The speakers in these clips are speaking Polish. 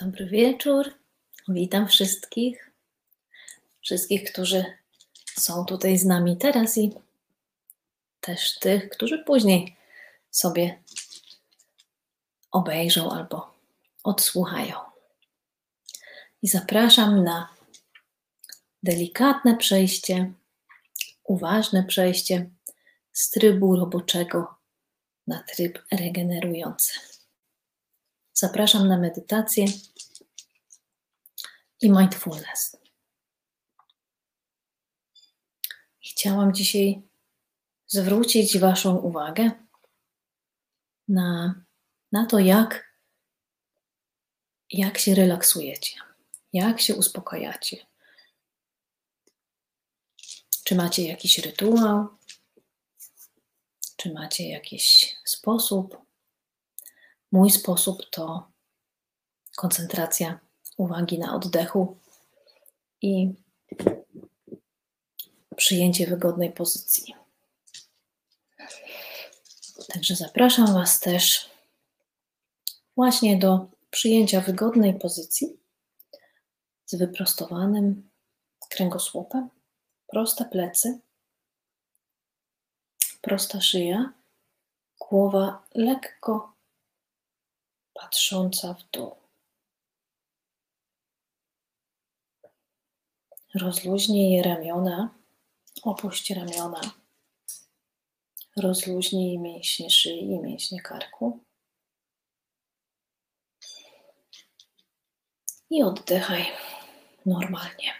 Dobry wieczór. Witam wszystkich. Wszystkich, którzy są tutaj z nami teraz i też tych, którzy później sobie obejrzą albo odsłuchają. I zapraszam na delikatne przejście, uważne przejście z trybu roboczego na tryb regenerujący. Zapraszam na medytację i mindfulness. Chciałam dzisiaj zwrócić Waszą uwagę na, na to, jak, jak się relaksujecie, jak się uspokajacie. Czy macie jakiś rytuał, czy macie jakiś sposób. Mój sposób to koncentracja uwagi na oddechu i przyjęcie wygodnej pozycji. Także zapraszam Was też właśnie do przyjęcia wygodnej pozycji z wyprostowanym kręgosłupem, proste plecy, prosta szyja, głowa lekko patrząca w dół. Rozluźnij ramiona, opuść ramiona. Rozluźnij mięśnie szyi i mięśnie karku. I oddychaj normalnie.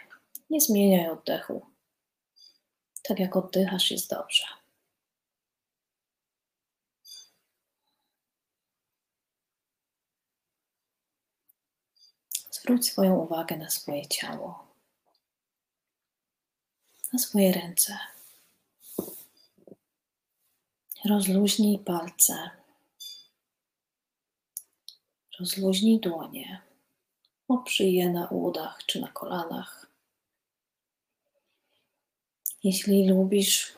Nie zmieniaj oddechu. Tak jak oddychasz, jest dobrze. Zwróć swoją uwagę na swoje ciało, na swoje ręce. Rozluźnij palce, rozluźnij dłonie, oprzyj je na udach czy na kolanach. Jeśli lubisz,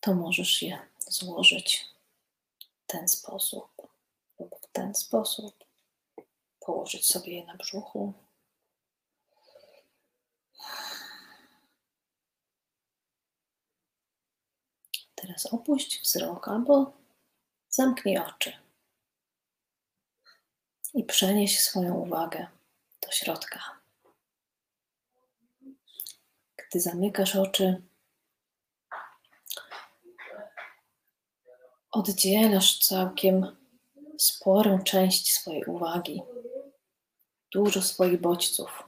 to możesz je złożyć w ten sposób lub w ten sposób położyć sobie je na brzuchu. Teraz opuść wzrok albo zamknij oczy i przenieś swoją uwagę do środka. Gdy zamykasz oczy, oddzielasz całkiem sporą część swojej uwagi dużo swoich bodźców.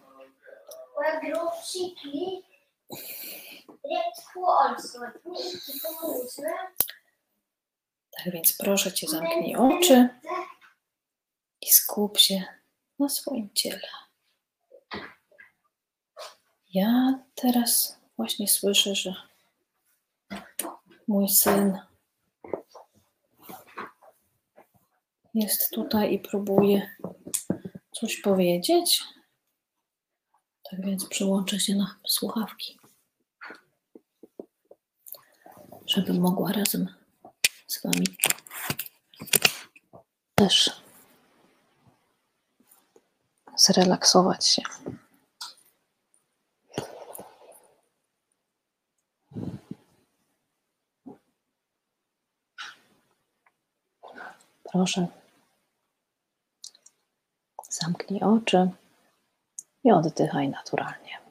Tak więc proszę Cię, zamknij oczy i skup się na swoim ciele. Ja teraz właśnie słyszę, że mój syn jest tutaj i próbuje coś powiedzieć. Tak więc przyłączę się na słuchawki, żeby mogła razem z Wami też zrelaksować się. Proszę Zamknij oczy i oddychaj naturalnie.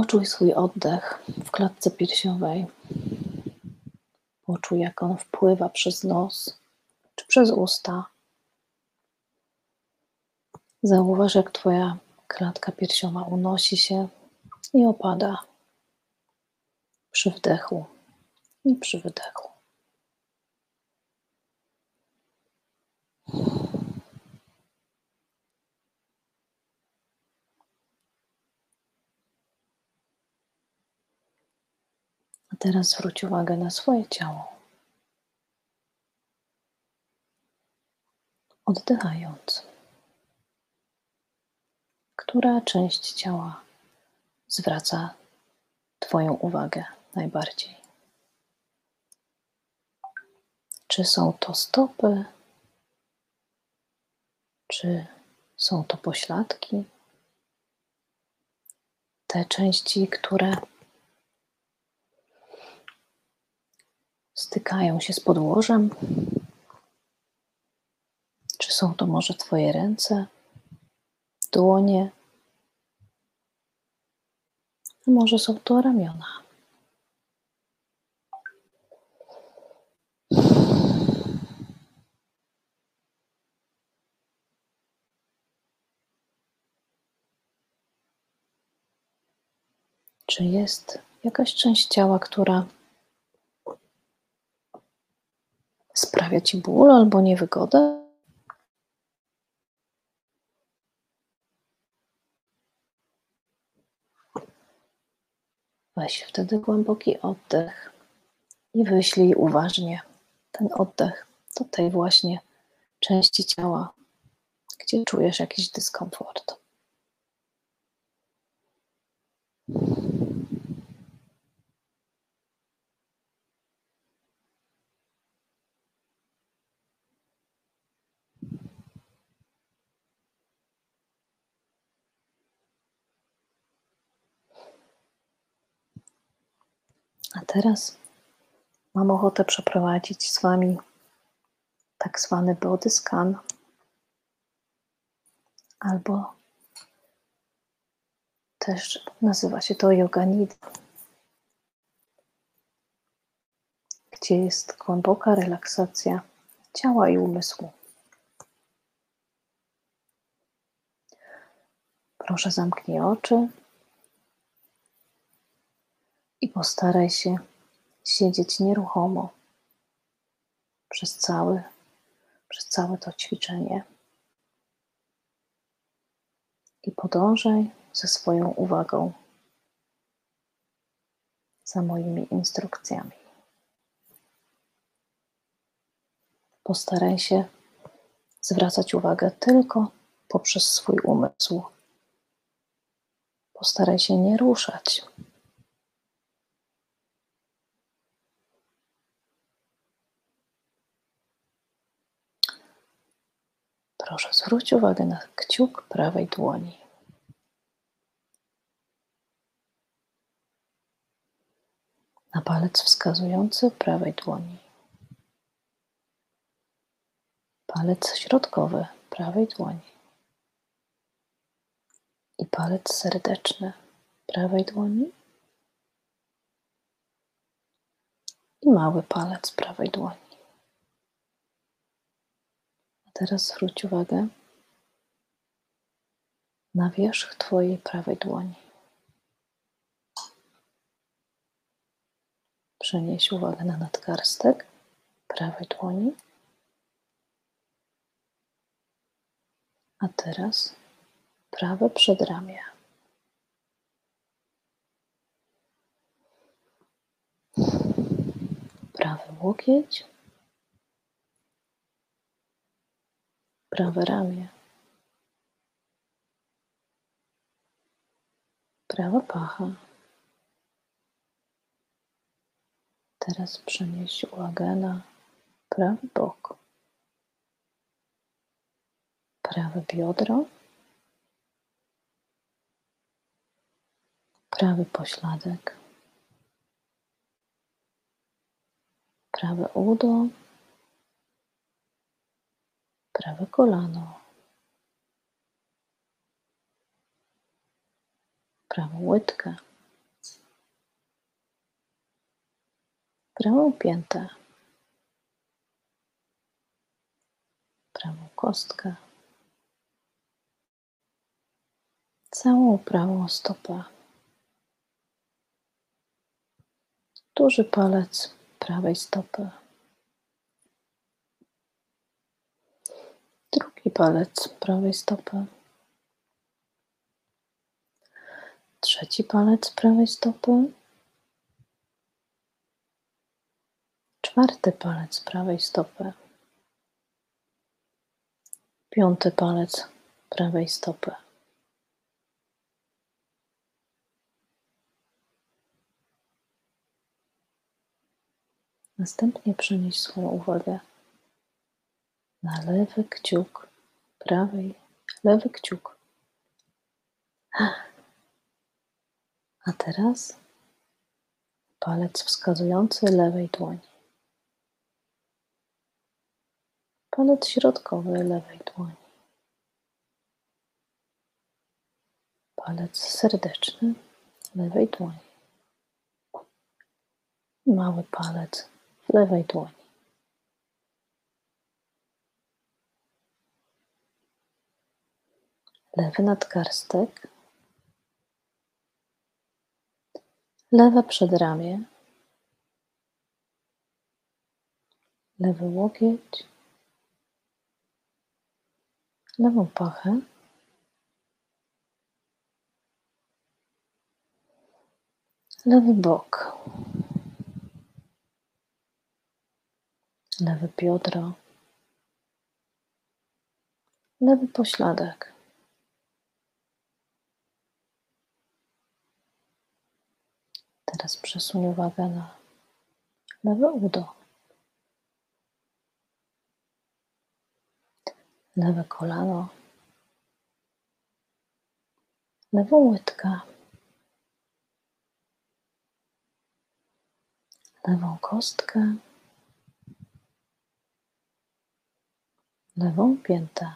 Poczuj swój oddech w klatce piersiowej. Poczuj, jak on wpływa przez nos czy przez usta. Zauważ, jak Twoja klatka piersiowa unosi się i opada przy wdechu i przy wydechu. A teraz zwróć uwagę na swoje ciało. Oddychając, która część ciała zwraca Twoją uwagę najbardziej? Czy są to stopy, czy są to pośladki? Te części, które stykają się z podłożem? Czy są to może Twoje ręce, dłonie? A może są to ramiona? Czy jest jakaś część ciała, która sprawia ci ból albo niewygodę? Weź wtedy głęboki oddech i wyślij uważnie ten oddech do tej właśnie części ciała, gdzie czujesz jakiś dyskomfort. Teraz mam ochotę przeprowadzić z Wami tak zwany body scan albo też nazywa się to yoga nidra, gdzie jest głęboka relaksacja ciała i umysłu. Proszę zamknij oczy i postaraj się siedzieć nieruchomo przez cały, przez całe to ćwiczenie. I podążaj ze swoją uwagą za moimi instrukcjami. Postaraj się zwracać uwagę tylko poprzez swój umysł. Postaraj się nie ruszać. Proszę zwróć uwagę na kciuk prawej dłoni. Na palec wskazujący prawej dłoni. Palec środkowy prawej dłoni. I palec serdeczny prawej dłoni. I mały palec prawej dłoni. Teraz zwróć uwagę na wierzch Twojej prawej dłoni. Przenieś uwagę na nadgarstek prawej dłoni. A teraz prawe przedramię. Prawy łokieć prawe ramię, prawa pacha. Teraz przenieś uwagę na prawy bok, prawe biodro, prawy pośladek, prawe udo, prawe kolano, prawą łydkę, prawą piętę, prawą kostkę, całą prawą stopę, duży palec prawej stopy. Drugi palec prawej stopy, trzeci palec prawej stopy, czwarty palec prawej stopy, piąty palec prawej stopy. Następnie przenieś swoją uwagę na lewy kciuk prawej, lewy kciuk. A teraz palec wskazujący lewej dłoni. Palec środkowy lewej dłoni. Palec serdeczny lewej dłoni. Mały palec lewej dłoni. Lewy nadgarstek. Lewe przedramię. Lewy łokieć. Lewą pachę. Lewy bok. Lewe biodro. Lewy pośladek. Teraz przesuń uwagę na lewe udo. Lewe kolano. Lewą łydkę. Lewą kostkę. Lewą piętę.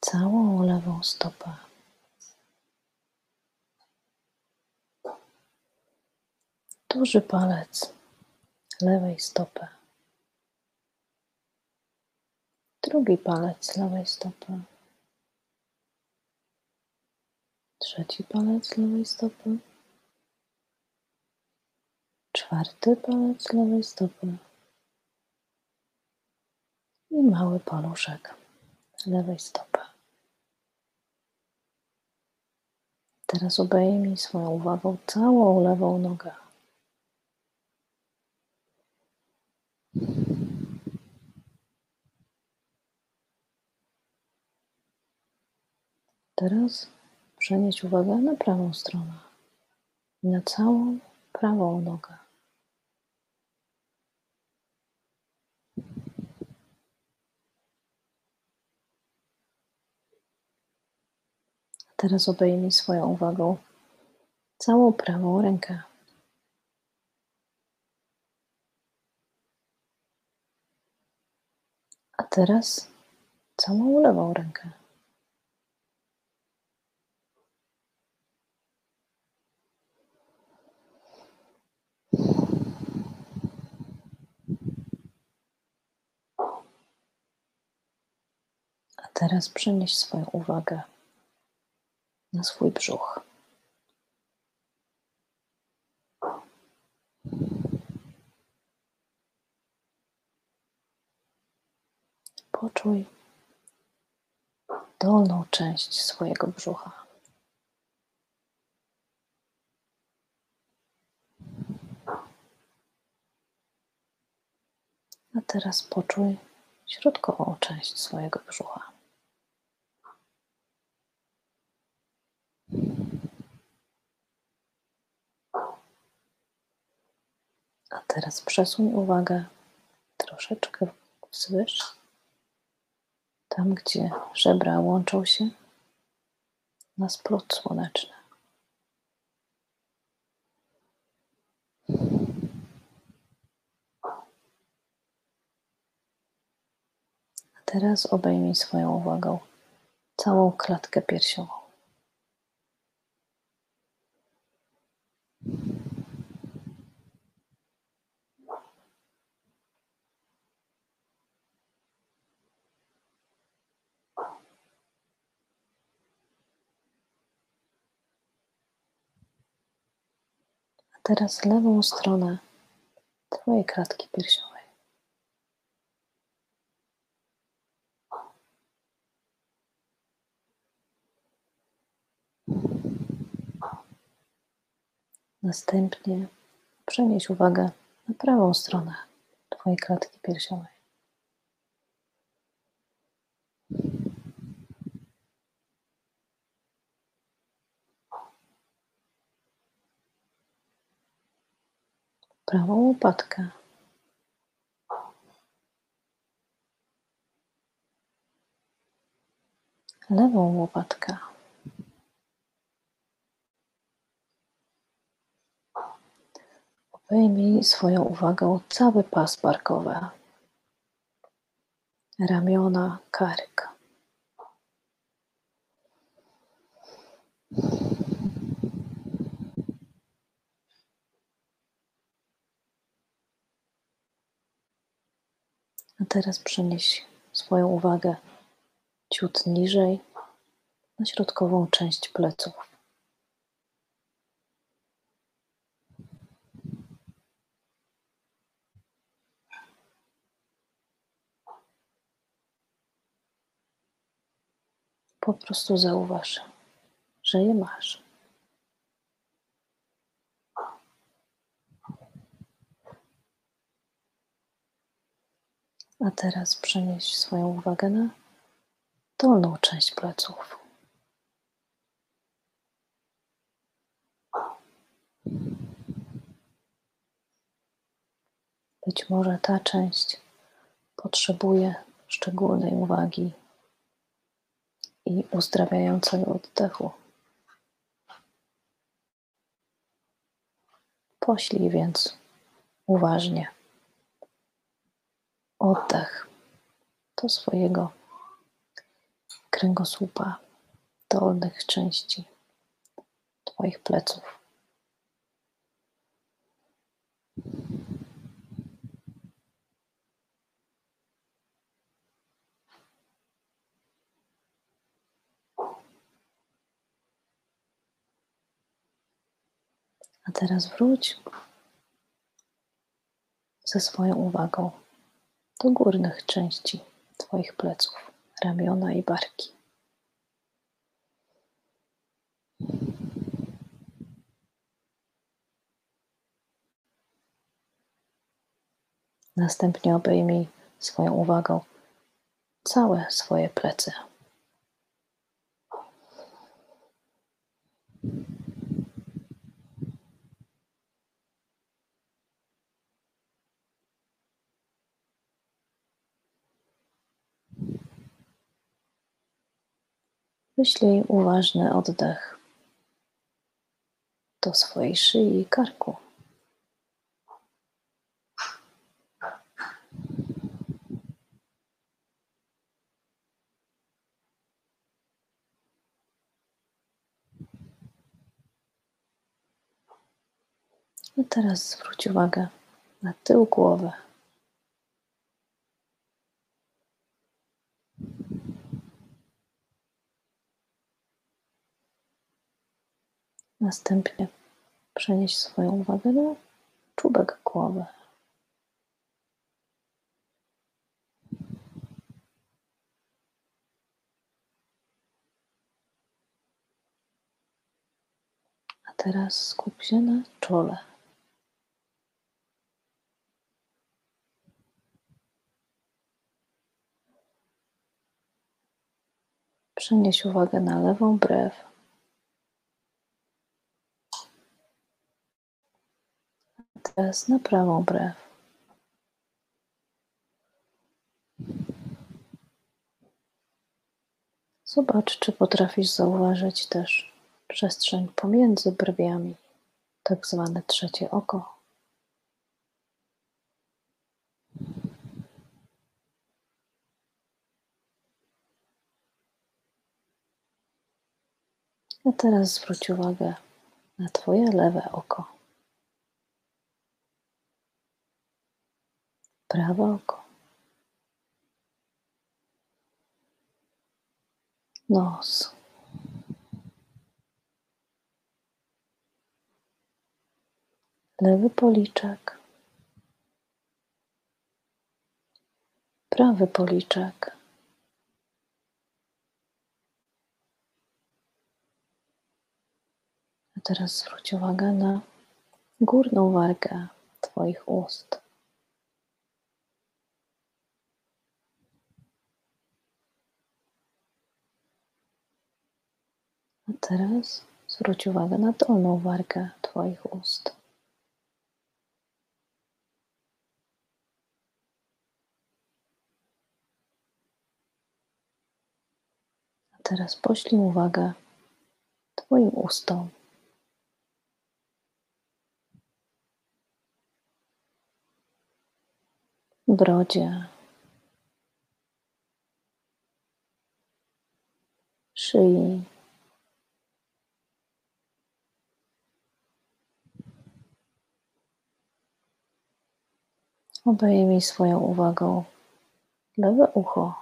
Całą lewą stopę. Duży palec. Lewej stopy, drugi palec lewej stopy, trzeci palec lewej stopy, czwarty palec lewej stopy. I mały paluszek lewej stopy. Teraz obejmij swoją uwagą całą lewą nogę. Teraz przenieś uwagę na prawą stronę na całą prawą nogę. Teraz obejmij swoją uwagą całą prawą rękę. A teraz całą lewą rękę. A teraz przenieś swoją uwagę na swój brzuch. Poczuj dolną część swojego brzucha. A teraz poczuj środkową część swojego brzucha. A teraz przesuń uwagę troszeczkę wzwyż, tam gdzie żebra łączą się na splot słoneczny. A teraz obejmij swoją uwagą całą klatkę piersiową. Teraz lewą stronę Twojej klatki piersiowej. Następnie przenieś uwagę na prawą stronę Twojej klatki piersiowej. prawą łopatkę. Lewą łopatkę. Obejmij swoją uwagę cały pas barkowy, ramiona, kark. A teraz przenieś swoją uwagę ciut niżej na środkową część pleców. Po prostu zauważ, że je masz. A teraz przenieś swoją uwagę na dolną część pleców. Być może ta część potrzebuje szczególnej uwagi i uzdrawiającego oddechu. Poślij więc uważnie oddech do swojego kręgosłupa, dolnych części Twoich pleców. A teraz wróć ze swoją uwagą do górnych części Twoich pleców, ramiona i barki. Następnie obejmij swoją uwagą całe swoje plecy. Wyślij uważny oddech do swojej szyi i karku. A teraz zwróć uwagę na tył głowy. Następnie przenieś swoją uwagę na czubek głowy. A teraz skup się na czole. Przenieś uwagę na lewą brew. Teraz na prawą brew. Zobacz, czy potrafisz zauważyć też przestrzeń pomiędzy brwiami, tak zwane trzecie oko. A teraz zwróć uwagę na Twoje lewe oko. Prawe oko, nos, lewy policzek, prawy policzek. A teraz zwróć uwagę na górną wargę Twoich ust. A teraz zwróć uwagę na dolną wargę Twoich ust. A teraz poślij uwagę Twoim ustom. Brodzie, szyi, Obejmij swoją uwagą lewe ucho.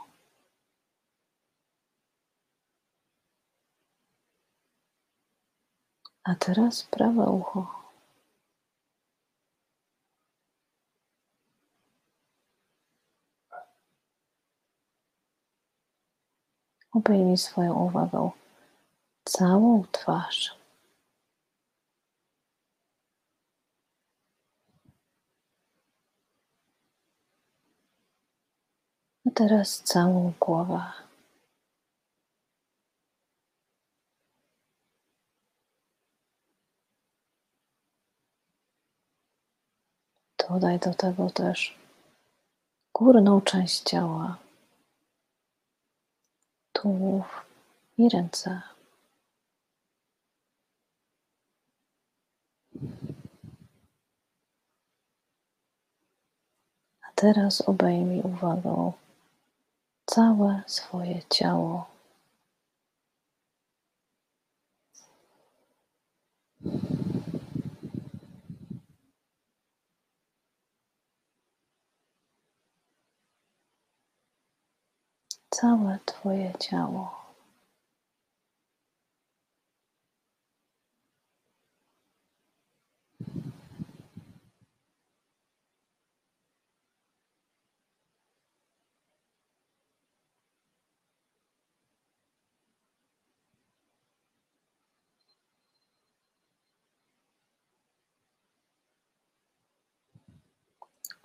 A teraz prawe ucho. Obejmij swoją uwagą całą twarz. A teraz całą głowę. Dodaj do tego też górną część ciała, tułów i ręce. A teraz obejmij uwagą całe swoje ciało. Całe Twoje ciało.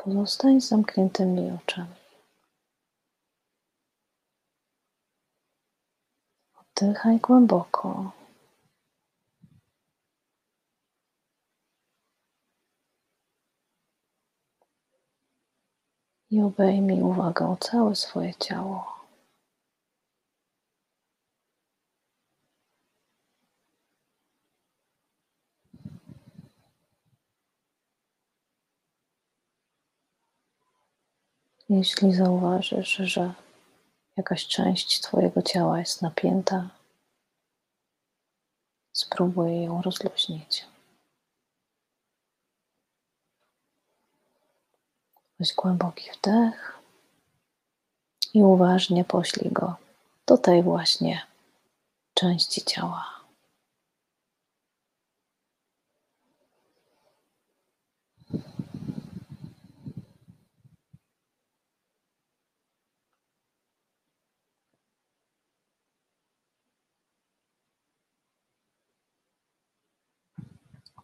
Pozostań z zamkniętymi oczami. Oddychaj głęboko. I obejmij uwagą całe swoje ciało. Jeśli zauważysz, że jakaś część Twojego ciała jest napięta, spróbuj ją rozluźnić. Weź głęboki wdech i uważnie poślij go do tej właśnie części ciała.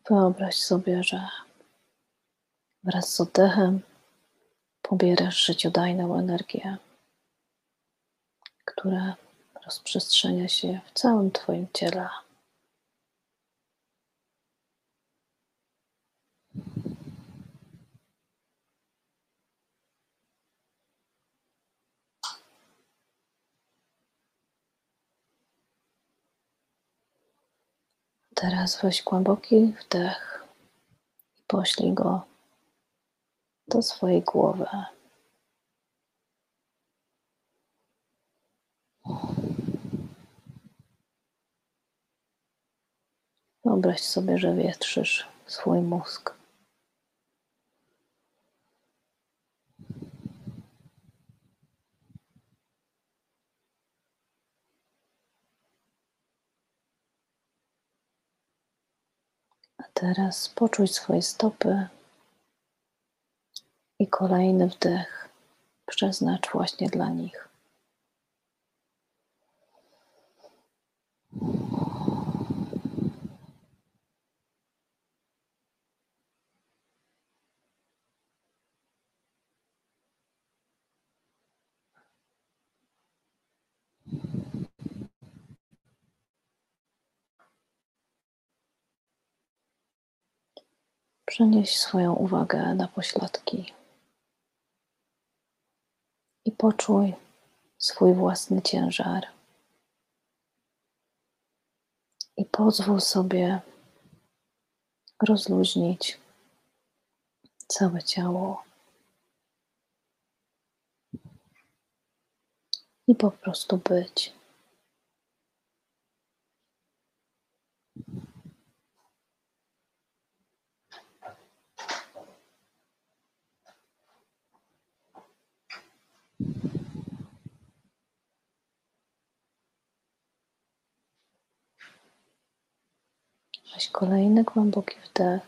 Wyobraź sobie, że wraz z oddechem pobierasz życiodajną energię, która rozprzestrzenia się w całym Twoim ciele. Teraz weź głęboki wdech i poślij go do swojej głowy. Wyobraź sobie, że wietrzysz swój mózg. A teraz poczuj swoje stopy i kolejny wdech przeznacz właśnie dla nich. Przenieś swoją uwagę na pośladki i poczuj swój własny ciężar. Pozwól sobie rozluźnić całe ciało i po prostu być. Weź kolejny głęboki wdech,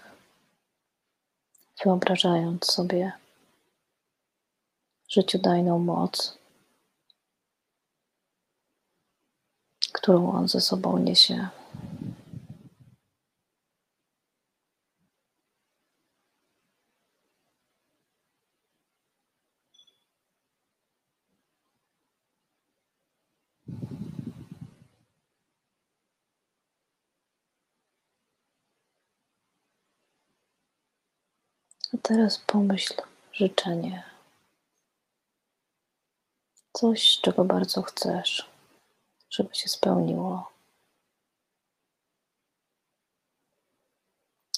wyobrażając sobie życiodajną moc, którą on ze sobą niesie. A teraz pomyśl życzenie. Coś, czego bardzo chcesz, żeby się spełniło.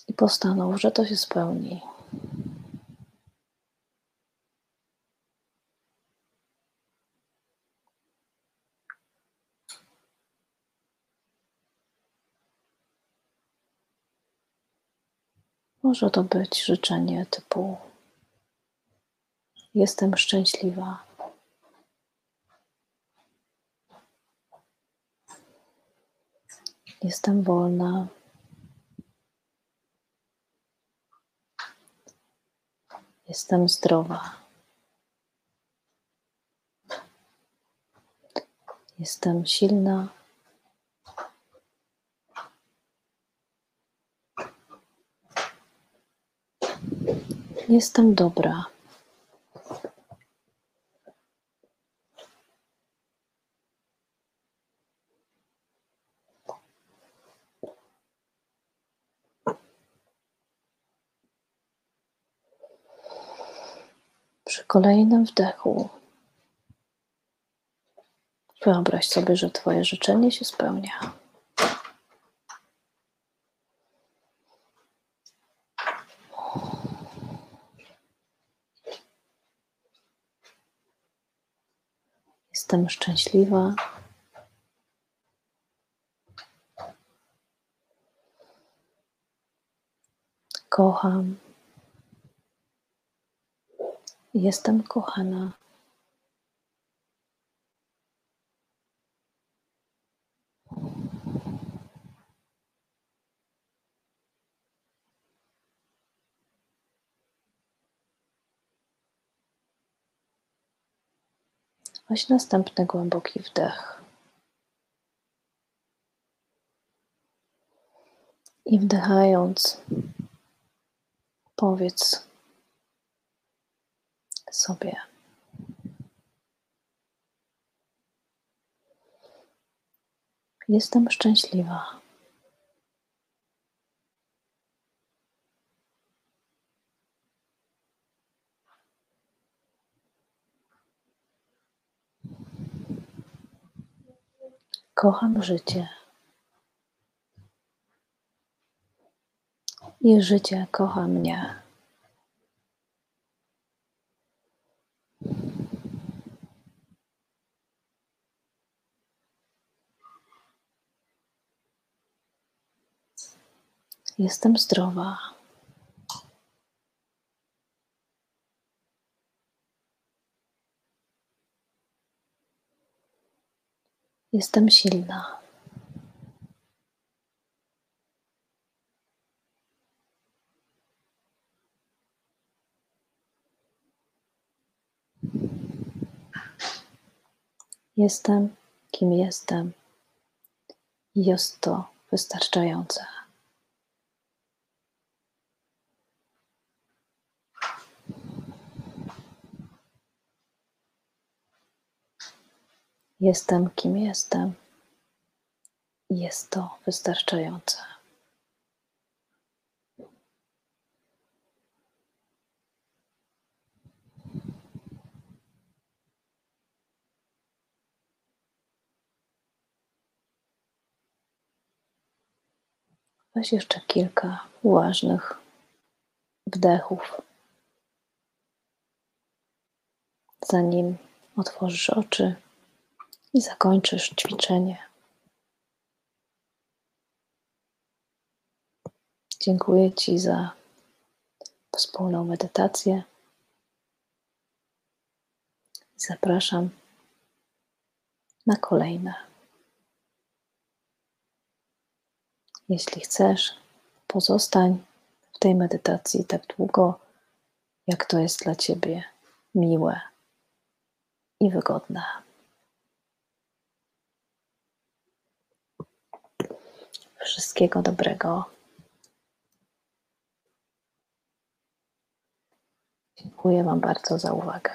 I postanów, że to się spełni. Może to być życzenie typu: Jestem szczęśliwa. Jestem wolna. Jestem zdrowa. Jestem silna. Jestem dobra. Przy kolejnym wdechu wyobraź sobie, że Twoje życzenie się spełnia. Jestem szczęśliwa. Kocham. Jestem kochana. Weź następny głęboki wdech. I wdychając, powiedz sobie: Jestem szczęśliwa. Kocham życie. I życie kocha mnie. Jestem zdrowa. Jestem silna. Jestem, kim jestem. Jest to wystarczające. Jestem, kim jestem. Jest to wystarczające. Weź jeszcze kilka uważnych wdechów, zanim otworzysz oczy i zakończysz ćwiczenie. Dziękuję Ci za wspólną medytację. Zapraszam na kolejne. Jeśli chcesz, pozostań w tej medytacji tak długo, jak to jest dla Ciebie miłe i wygodne. Wszystkiego dobrego. Dziękuję Wam bardzo za uwagę.